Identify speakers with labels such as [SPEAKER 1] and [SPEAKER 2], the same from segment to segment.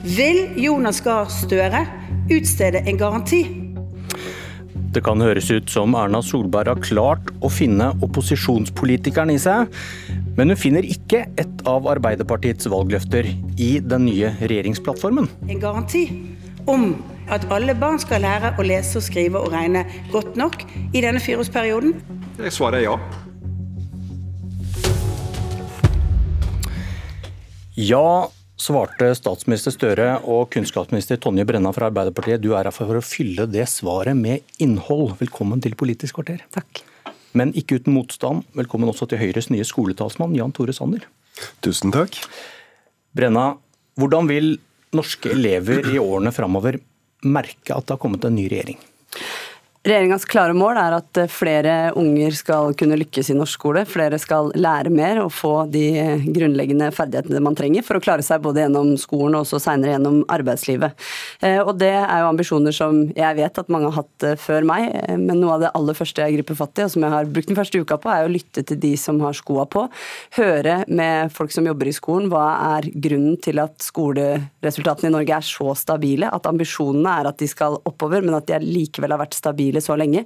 [SPEAKER 1] Vil Jonas Gahr Støre utstede en garanti?
[SPEAKER 2] Det kan høres ut som Erna Solberg har klart å finne opposisjonspolitikeren i seg, men hun finner ikke et av Arbeiderpartiets valgløfter i den nye regjeringsplattformen.
[SPEAKER 1] En garanti om at alle barn skal lære å lese og skrive og regne godt nok i denne fireårsperioden?
[SPEAKER 3] Svaret er ja.
[SPEAKER 2] Ja, svarte statsminister Støre og kunnskapsminister Tonje Brenna fra Arbeiderpartiet. Du er her for å fylle det svaret med innhold. Velkommen til Politisk kvarter.
[SPEAKER 4] Takk.
[SPEAKER 2] Men ikke uten motstand. Velkommen også til Høyres nye skoletalsmann, Jan Tore Sanner.
[SPEAKER 3] Tusen takk.
[SPEAKER 2] Brenna, hvordan vil norske elever i årene framover merke at det har kommet en ny regjering?
[SPEAKER 4] Regjeringas klare mål er at eh, flere unger skal kunne lykkes i norsk skole. Flere skal lære mer og få de grunnleggende ferdighetene man trenger for å klare seg både gjennom skolen og også senere gjennom arbeidslivet. Eh, og Det er jo ambisjoner som jeg vet at mange har hatt eh, før meg, men noe av det aller første jeg griper fatt i, og som jeg har brukt den første uka på, er å lytte til de som har skoa på. Høre med folk som jobber i skolen, hva er grunnen til at skoleresultatene i Norge er så stabile, at ambisjonene er at de skal oppover, men at de likevel har vært stabile stabile så lenge.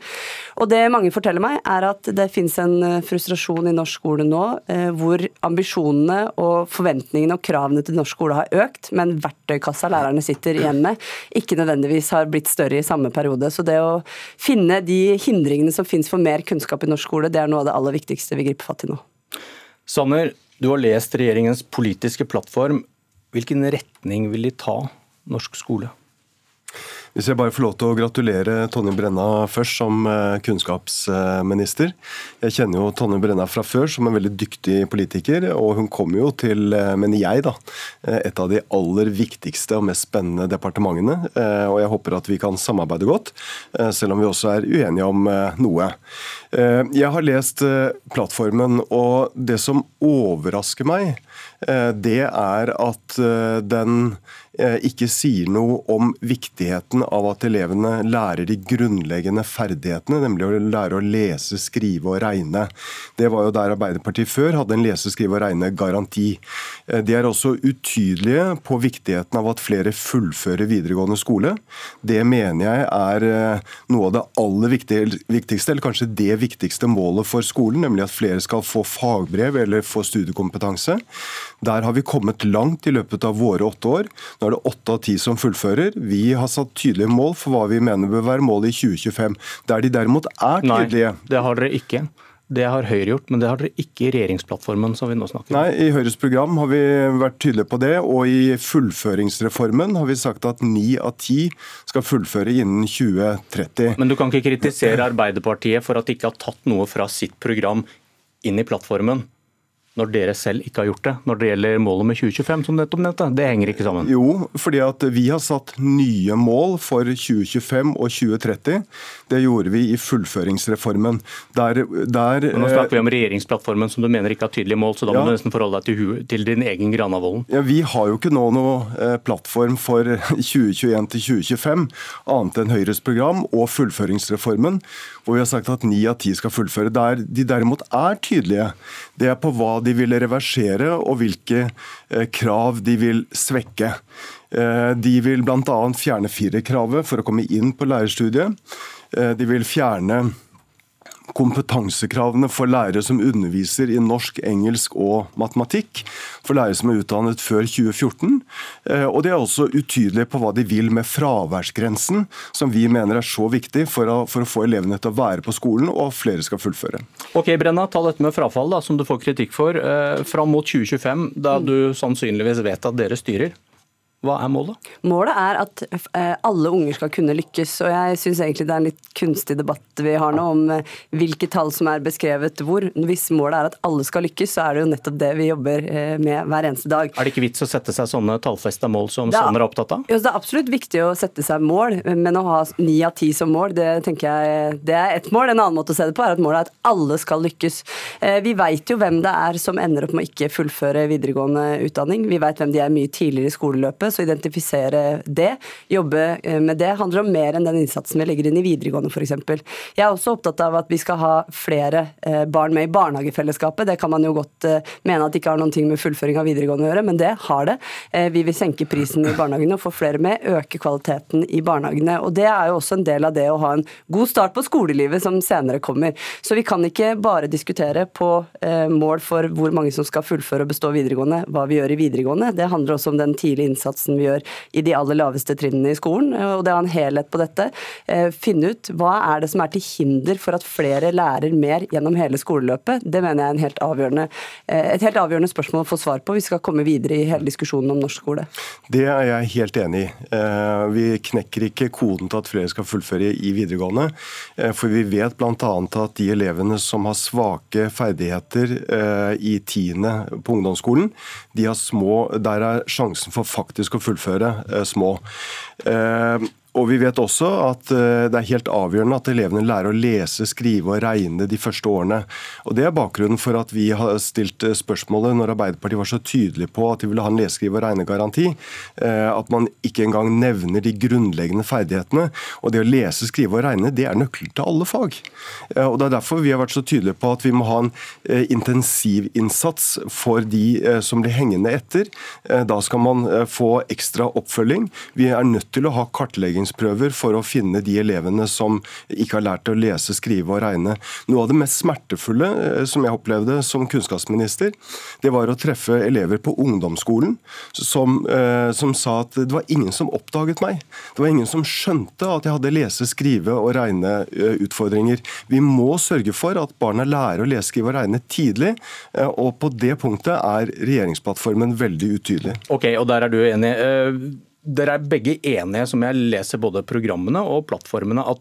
[SPEAKER 4] Og det mange forteller meg, er at det finnes en eh, frustrasjon i norsk skole nå eh, hvor ambisjonene og forventningene og kravene til norsk skole har økt, men verktøykassa lærerne sitter igjen med, ikke nødvendigvis har blitt større i samme periode. Så det å finne de hindringene som finnes for mer kunnskap i norsk skole, det er noe av det aller viktigste vi griper fatt i nå.
[SPEAKER 2] Sanner, du har lest regjeringens politiske plattform. Hvilken retning vil de ta norsk skole?
[SPEAKER 3] Hvis jeg bare får lov til å gratulere Tonje Brenna først som eh, kunnskapsminister. Jeg kjenner jo Tonje Brenna fra før som en veldig dyktig politiker, og hun kommer jo til, eh, mener jeg, da, eh, et av de aller viktigste og mest spennende departementene. Og jeg håper at vi kan samarbeide godt, selv om vi også er uenige om noe. Jeg har lest plattformen, og det som overrasker meg, det er at den Eh, ikke sier noe om viktigheten av at elevene lærer de grunnleggende ferdighetene, nemlig å lære å lese, skrive og regne. Det var jo der Arbeiderpartiet før hadde en lese-, skrive- og regne-garanti. de er også utydelige på viktigheten av at flere fullfører videregående skole. Det mener jeg er eh, noe av det aller viktigste, eller kanskje det viktigste målet for skolen, nemlig at flere skal få fagbrev eller få studiekompetanse. Der har vi kommet langt i løpet av våre åtte år. Nå er det åtte av ti som fullfører. Vi har satt tydelige mål for hva vi mener bør være målet i 2025. Der de derimot er tydelige
[SPEAKER 2] Nei, det har dere ikke. Det har Høyre gjort, men det har dere ikke i regjeringsplattformen. som vi nå snakker
[SPEAKER 3] om. Nei, I Høyres program har vi vært tydelige på det, og i fullføringsreformen har vi sagt at ni av ti skal fullføre innen 2030.
[SPEAKER 2] Men du kan ikke kritisere Arbeiderpartiet for at de ikke har tatt noe fra sitt program inn i plattformen når dere selv ikke har gjort det, når det gjelder målet med 2025, som nettopp nevnte? Det henger ikke sammen?
[SPEAKER 3] Jo, fordi at vi har satt nye mål for 2025 og 2030. Det gjorde vi i fullføringsreformen. Der, der,
[SPEAKER 2] nå snakker vi om regjeringsplattformen som du mener ikke har tydelige mål, så da må ja, du nesten forholde deg til, til din egen Granavolden.
[SPEAKER 3] Ja, Vi har jo ikke nå noe eh, plattform for 2021 til 2025, annet enn Høyres program og fullføringsreformen, hvor vi har sagt at ni av ti skal fullføre. Der de derimot er tydelige, det er på hva de vil reversere og hvilke eh, krav de vil svekke. Eh, de vil bl.a. fjerne firerkravet for å komme inn på lærerstudiet. Eh, de vil fjerne kompetansekravene for lærere som underviser i norsk, engelsk og matematikk, for lærere som er utdannet før 2014. Eh, og de er også utydelige på hva de vil med fraværsgrensen, som vi mener er så viktig for å, for å få elevene til å være på skolen, og at flere skal fullføre.
[SPEAKER 2] Ok, Brenna, Ta dette med frafall, da, som du får kritikk for. Eh, fram mot 2025, da du sannsynligvis vet at dere styrer. Hva er målet?
[SPEAKER 4] Målet er at eh, alle unger skal kunne lykkes. og Jeg syns egentlig det er en litt kunstig debatt vi har nå om eh, hvilke tall som er beskrevet hvor. Hvis målet er at alle skal lykkes, så er det jo nettopp det vi jobber eh, med hver eneste dag.
[SPEAKER 2] Er det ikke vits å sette seg sånne tallfesta mål som Sanner er opptatt av?
[SPEAKER 4] Jo, det er absolutt viktig å sette seg mål, men å ha ni av ti som mål, det tenker jeg det er ett mål. En annen måte å se det på er at målet er at alle skal lykkes. Vi veit jo hvem det er som ender opp med å ikke fullføre videregående utdanning. Vi veit hvem de er mye tidligere i skoleløpet så identifisere det, jobbe med det, handler om mer enn den innsatsen vi legger inn i videregående f.eks. Jeg er også opptatt av at vi skal ha flere barn med i barnehagefellesskapet. Det kan man jo godt mene at ikke har noen ting med fullføring av videregående å gjøre, men det har det. Vi vil senke prisen i barnehagene og få flere med, øke kvaliteten i barnehagene. og Det er jo også en del av det å ha en god start på skolelivet som senere kommer. Så vi kan ikke bare diskutere på eh, mål for hvor mange som skal fullføre og bestå videregående, hva vi gjør i videregående. Det handler også om den tidlige innsatsen vi gjør i de aller laveste trinnene i skolen. og Det ha en helhet på dette. Eh, finne ut hva er det som er til hinder for at flere lærer mer gjennom hele skoleløpet. Det mener jeg er helt eh, et helt avgjørende spørsmål å få svar på. Vi skal komme videre i hele diskusjonen om norsk skole.
[SPEAKER 3] Det er jeg helt enig i. Vi knekker ikke koden til at flere skal fullføre i videregående. For vi vet bl.a. at de elevene som har svake ferdigheter eh, i tiende på ungdomsskolen, de har små, der er sjansen for faktisk å fullføre eh, små. Og Vi vet også at eh, det er helt avgjørende at elevene lærer å lese, skrive og regne de første årene. Og Det er bakgrunnen for at vi har stilt eh, spørsmålet når Arbeiderpartiet var så tydelig på at de ville ha en leseskrive- og regnegaranti, eh, at man ikke engang nevner de grunnleggende ferdighetene. Og Det å lese, skrive og regne det er nøkkelen til alle fag. Og Det er derfor vi har vært så tydelige på at vi må ha en intensivinnsats for de som blir hengende etter. Da skal man få ekstra oppfølging. Vi er nødt til å ha kartlegging opplæringsprøver for å finne de elevene som ikke har lært å lese, skrive og regne. Noe av det mest smertefulle eh, som jeg opplevde som kunnskapsminister, det var å treffe elever på ungdomsskolen som, eh, som sa at det var ingen som oppdaget meg. Det var ingen som skjønte at jeg hadde lese-, skrive- og regne-utfordringer. Vi må sørge for at barna lærer å lese, skrive og regne tidlig, eh, og på det punktet er regjeringsplattformen veldig utydelig.
[SPEAKER 2] Ok, og der er du enig. Dere er begge enige, som jeg leser både programmene og plattformene, at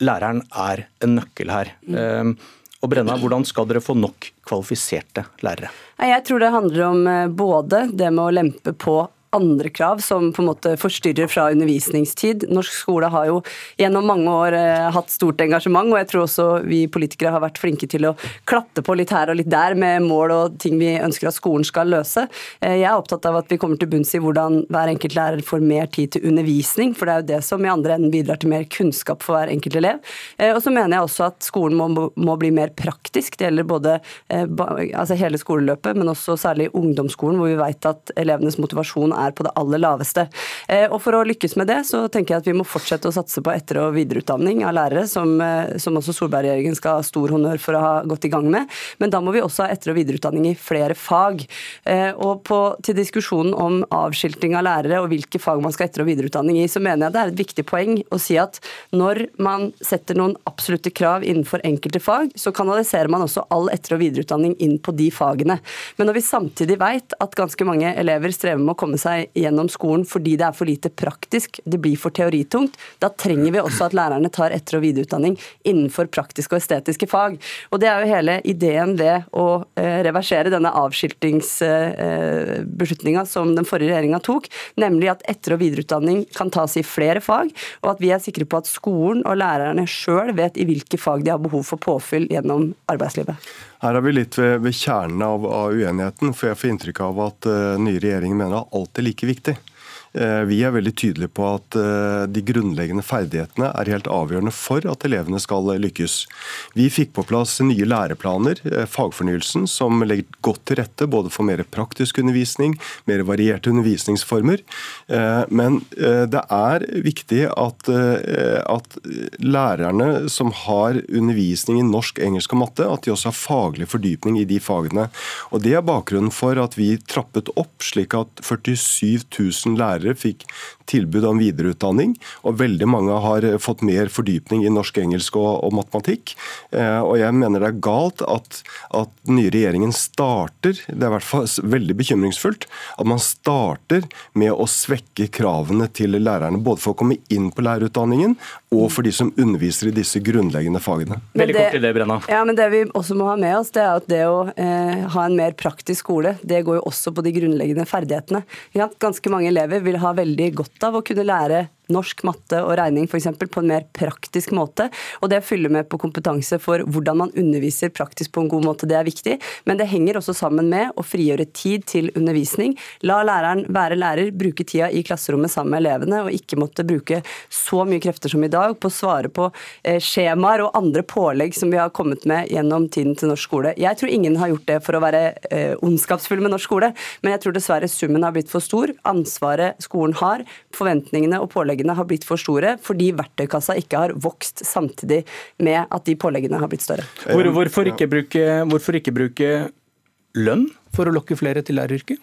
[SPEAKER 2] læreren er en nøkkel her. Mm. Og Brenna, Hvordan skal dere få nok kvalifiserte lærere?
[SPEAKER 4] Jeg tror det handler om eh, både det med å lempe på andre krav som på en måte forstyrrer fra undervisningstid. Norsk skole har jo gjennom mange år eh, hatt stort engasjement, og jeg tror også vi politikere har vært flinke til å klatte på litt her og litt der med mål og ting vi ønsker at skolen skal løse. Eh, jeg er opptatt av at vi kommer til bunns i hvordan hver enkelt lærer får mer tid til undervisning, for det er jo det som i andre enden bidrar til mer kunnskap for hver enkelt elev. Eh, og så mener jeg også at skolen må, må bli mer praktisk. Det gjelder både altså hele skoleløpet, men også særlig ungdomsskolen, hvor vi vet at elevenes motivasjon er på det aller laveste. Eh, og For å lykkes med det, så tenker jeg at vi må fortsette å satse på etter- og videreutdanning av lærere, som, eh, som også Solberg-regjeringen skal ha stor honnør for å ha gått i gang med. Men da må vi også ha etter- og videreutdanning i flere fag. Eh, og på, til diskusjonen om avskilting av lærere og hvilke fag man skal etter- og videreutdanning i, så mener jeg det er et viktig poeng å si at når man setter noen absolutte krav innenfor enkelte fag, så kanaliserer man også all etter- og videreutdanning inn på de fagene. Men når vi samtidig vet at ganske mange elever strever med å komme seg seg gjennom skolen fordi det er for lite praktisk, det blir for teoritungt. Da trenger vi også at lærerne tar etter- og videreutdanning innenfor praktiske og estetiske fag. Og Det er jo hele ideen ved å eh, reversere denne avskiltingsbeslutninga som den forrige regjeringa tok, nemlig at etter- og videreutdanning kan tas i flere fag, og at vi er sikre på at skolen og lærerne sjøl vet i hvilke fag de har behov for påfyll gjennom arbeidslivet.
[SPEAKER 3] Her er vi litt ved, ved kjernen av, av, uenigheten, for jeg får inntrykk av at uh, nye regjeringen mener at alt er like viktig. Eh, vi er veldig tydelige på at eh, de grunnleggende ferdighetene er helt avgjørende for at elevene skal lykkes. Vi fikk på plass nye læreplaner, eh, fagfornyelsen, som legger godt til rette både for mer praktisk undervisning, mer varierte undervisningsformer. Men det er viktig at, at lærerne som har undervisning i norsk, engelsk og matte, at de også har faglig fordypning i de fagene. Og Det er bakgrunnen for at vi trappet opp slik at 47 000 lærere lærere fikk tilbud om videreutdanning, og veldig mange har fått mer fordypning i norsk, engelsk og, og matematikk. Eh, og jeg mener det er galt at, at den nye regjeringen starter, det er i hvert fall veldig bekymringsfullt, at man starter med å svekke kravene til lærerne, både for å komme inn på lærerutdanningen og for de som underviser i disse grunnleggende fagene.
[SPEAKER 2] Veldig kort til det, Brenna.
[SPEAKER 4] Ja, men Det vi også må ha med oss, det er at det å eh, ha en mer praktisk skole, det går jo også på de grunnleggende ferdighetene. Ganske mange elever vil ha veldig godt av å kunne lære norsk, matte og regning f.eks. på en mer praktisk måte. Og det fyller med på kompetanse for hvordan man underviser praktisk på en god måte, det er viktig. Men det henger også sammen med å frigjøre tid til undervisning. La læreren være lærer, bruke tida i klasserommet sammen med elevene, og ikke måtte bruke så mye krefter som i dag på å svare på eh, skjemaer og andre pålegg som vi har kommet med gjennom tiden til norsk skole. Jeg tror ingen har gjort det for å være eh, ondskapsfull med norsk skole, men jeg tror dessverre summen har blitt for stor. Ansvaret skolen har, forventningene og påleggene har blitt for store fordi verktøykassa ikke har vokst samtidig med at de påleggene har blitt større.
[SPEAKER 2] Hvor, hvorfor, ikke bruke, hvorfor ikke bruke lønn for å lokke flere til læreryrket?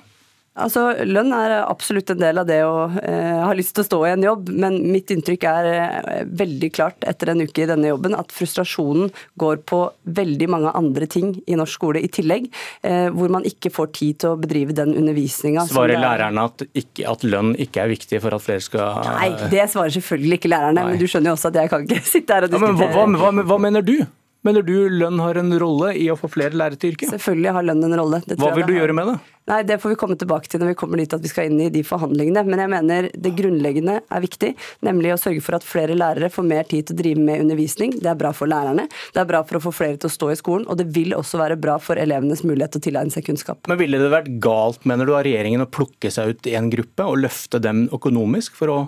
[SPEAKER 4] Altså, Lønn er absolutt en del av det å eh, ha lyst til å stå i en jobb, men mitt inntrykk er eh, veldig klart etter en uke i denne jobben at frustrasjonen går på veldig mange andre ting i norsk skole i tillegg, eh, hvor man ikke får tid til å bedrive den undervisninga.
[SPEAKER 2] Svarer lærerne at, ikke, at, lønn ikke er viktig for at flere skal
[SPEAKER 4] Nei, det svarer selvfølgelig ikke lærerne, Nei. men du skjønner jo også at jeg kan ikke sitte her og diskutere.
[SPEAKER 2] Ja, hva, hva, hva mener du? Mener du lønn har en rolle i å få flere lærere til yrket?
[SPEAKER 4] Selvfølgelig har lønn en rolle.
[SPEAKER 2] Hva vil du gjøre med det?
[SPEAKER 4] Nei, Det får vi komme tilbake til når vi kommer dit at vi skal inn i de forhandlingene. Men jeg mener det grunnleggende er viktig, nemlig å sørge for at flere lærere får mer tid til å drive med undervisning. Det er bra for lærerne, det er bra for å få flere til å stå i skolen, og det vil også være bra for elevenes mulighet til å tilegne seg kunnskap.
[SPEAKER 2] Men ville det vært galt, mener du, av regjeringen å plukke seg ut i en gruppe og løfte dem økonomisk for å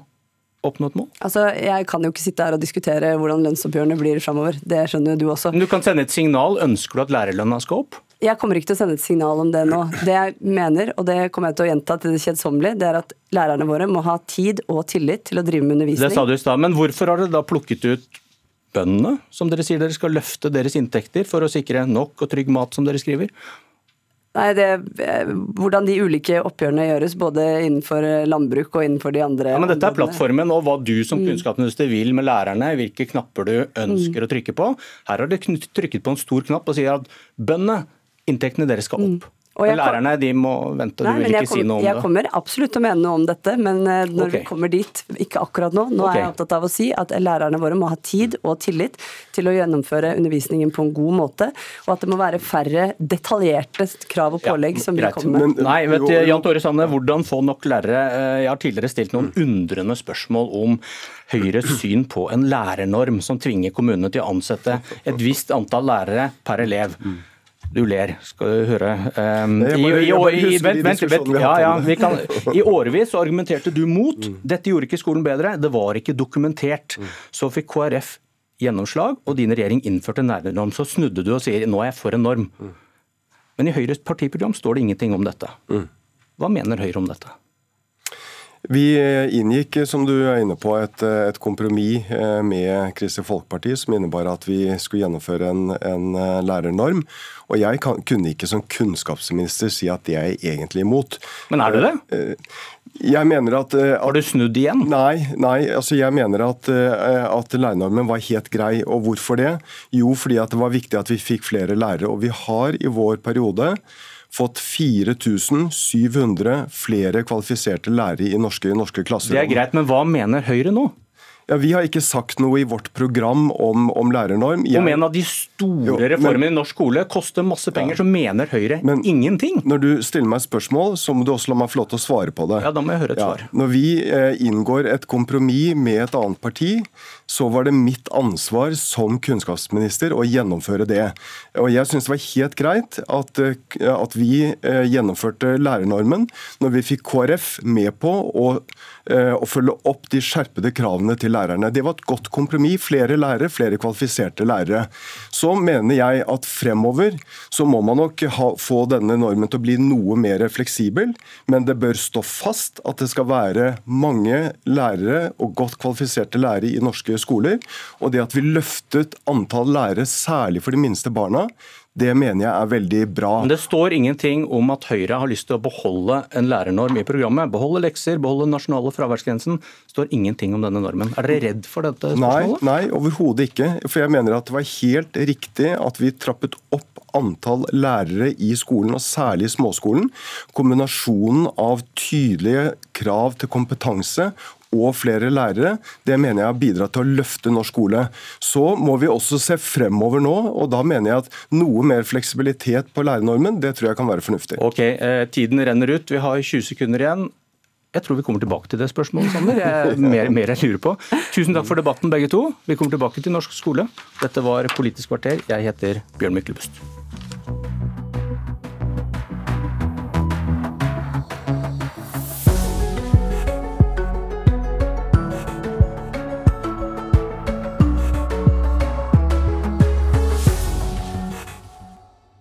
[SPEAKER 2] oppnå et mål?
[SPEAKER 4] Altså, Jeg kan jo ikke sitte her og diskutere hvordan lønnsoppgjørene blir framover. Det skjønner jo du også.
[SPEAKER 2] Men du kan sende et signal. Ønsker du at lærerlønna skal opp?
[SPEAKER 4] Jeg kommer ikke til å sende et signal om det nå. Det jeg mener, og det kommer jeg til å gjenta til det kjedsommelige, det er at lærerne våre må ha tid og tillit til å drive med undervisning.
[SPEAKER 2] Det sa du i stad. Men hvorfor har dere da plukket ut bøndene, som dere sier dere skal løfte deres inntekter for å sikre nok og trygg mat, som dere skriver?
[SPEAKER 4] Nei, det, eh, Hvordan de ulike oppgjørene gjøres, både innenfor landbruk og innenfor de andre
[SPEAKER 2] Ja, men Dette er plattformen og hva du som mm. kunnskapsminister vil med lærerne. Hvilke knapper du ønsker mm. å trykke på. Her har du trykket på en stor knapp og sier at bøndene, inntektene deres skal opp. Mm. Men lærerne de må vente, Nei, du vil ikke kom, si noe om
[SPEAKER 4] jeg det? Jeg kommer absolutt til å mene noe om dette, men eh, når okay. vi kommer dit, ikke akkurat nå. Nå okay. er jeg opptatt av å si at lærerne våre må ha tid og tillit til å gjennomføre undervisningen på en god måte, og at det må være færre detaljerte krav og pålegg ja, som vi kommer med.
[SPEAKER 2] Men, Nei, vet du, Jan Tore Sanne, hvordan få nok lærere? Eh, jeg har tidligere stilt noen undrende spørsmål om Høyres syn på en lærernorm som tvinger kommunene til å ansette et visst antall lærere per elev. Du ler, skal du høre. Um, i, i, i, vent, vent, vent, ja, ja, kan, I årevis argumenterte du mot. Mm. Dette gjorde ikke skolen bedre. Det var ikke dokumentert. Mm. Så fikk KrF gjennomslag, og din regjering innførte en lærernorm. Så snudde du og sier nå er jeg for en norm. Mm. Men i Høyres partiprogram står det ingenting om dette. Hva mener Høyre om dette?
[SPEAKER 3] Vi inngikk som du er inne på, et, et kompromiss eh, med Kristelig Folkeparti som innebar at vi skulle gjennomføre en, en eh, lærernorm. Og jeg kan, kunne ikke som kunnskapsminister si at det er jeg egentlig imot.
[SPEAKER 2] Men er du det?
[SPEAKER 3] Eh, jeg mener at, at
[SPEAKER 2] Har du snudd igjen?
[SPEAKER 3] Nei, nei altså jeg mener at, at lærernormen var helt grei. Og hvorfor det? Jo, fordi at det var viktig at vi fikk flere lærere. Og vi har i vår periode fått 4700 flere kvalifiserte lærere i norske, norske klasserom.
[SPEAKER 2] Det er greit, men hva mener Høyre nå?
[SPEAKER 3] Ja, Vi har ikke sagt noe i vårt program om, om lærernorm.
[SPEAKER 2] Jeg... Om en av de store jo, reformene i norsk skole koster masse penger, ja. så mener Høyre men, ingenting.
[SPEAKER 3] Når du stiller meg spørsmål, så må du også la meg få lov til å svare på det.
[SPEAKER 2] Ja, da må jeg høre et ja. svar.
[SPEAKER 3] Når vi eh, inngår et kompromiss med et annet parti, så var det mitt ansvar som kunnskapsminister å gjennomføre det. Og jeg syns det var helt greit at, eh, at vi eh, gjennomførte lærernormen når vi fikk KrF med på å, eh, å følge opp de skjerpede kravene til lærernormen lærerne. Det var et godt kompromiss. Flere lærere, flere kvalifiserte lærere. Så mener jeg at fremover så må man nok ha, få denne normen til å bli noe mer fleksibel, men det bør stå fast at det skal være mange lærere og godt kvalifiserte lærere i norske skoler. Og det at vi løftet antall lærere, særlig for de minste barna, det mener jeg er veldig bra.
[SPEAKER 2] Men Det står ingenting om at Høyre har lyst til å beholde en lærernorm i programmet. Beholde lekser, beholde den nasjonale fraværsgrensen. Det står ingenting om denne normen. Er dere redd for dette
[SPEAKER 3] spørsmålet? Nei, nei overhodet ikke. For jeg mener at det var helt riktig at vi trappet opp antall lærere i skolen, og særlig i småskolen. Kombinasjonen av tydelige krav til kompetanse og flere lærere, det mener jeg har bidratt til å løfte norsk skole. Så må vi også se fremover nå, og da mener jeg at noe mer fleksibilitet på lærernormen, det tror jeg kan være fornuftig.
[SPEAKER 2] Ok, eh, Tiden renner ut. Vi har 20 sekunder igjen. Jeg tror vi kommer tilbake til det spørsmålet, Sander. Jeg, mer, mer jeg lurer på. Tusen takk for debatten, begge to. Vi kommer tilbake til norsk skole. Dette var Politisk kvarter. Jeg heter Bjørn Myklebust.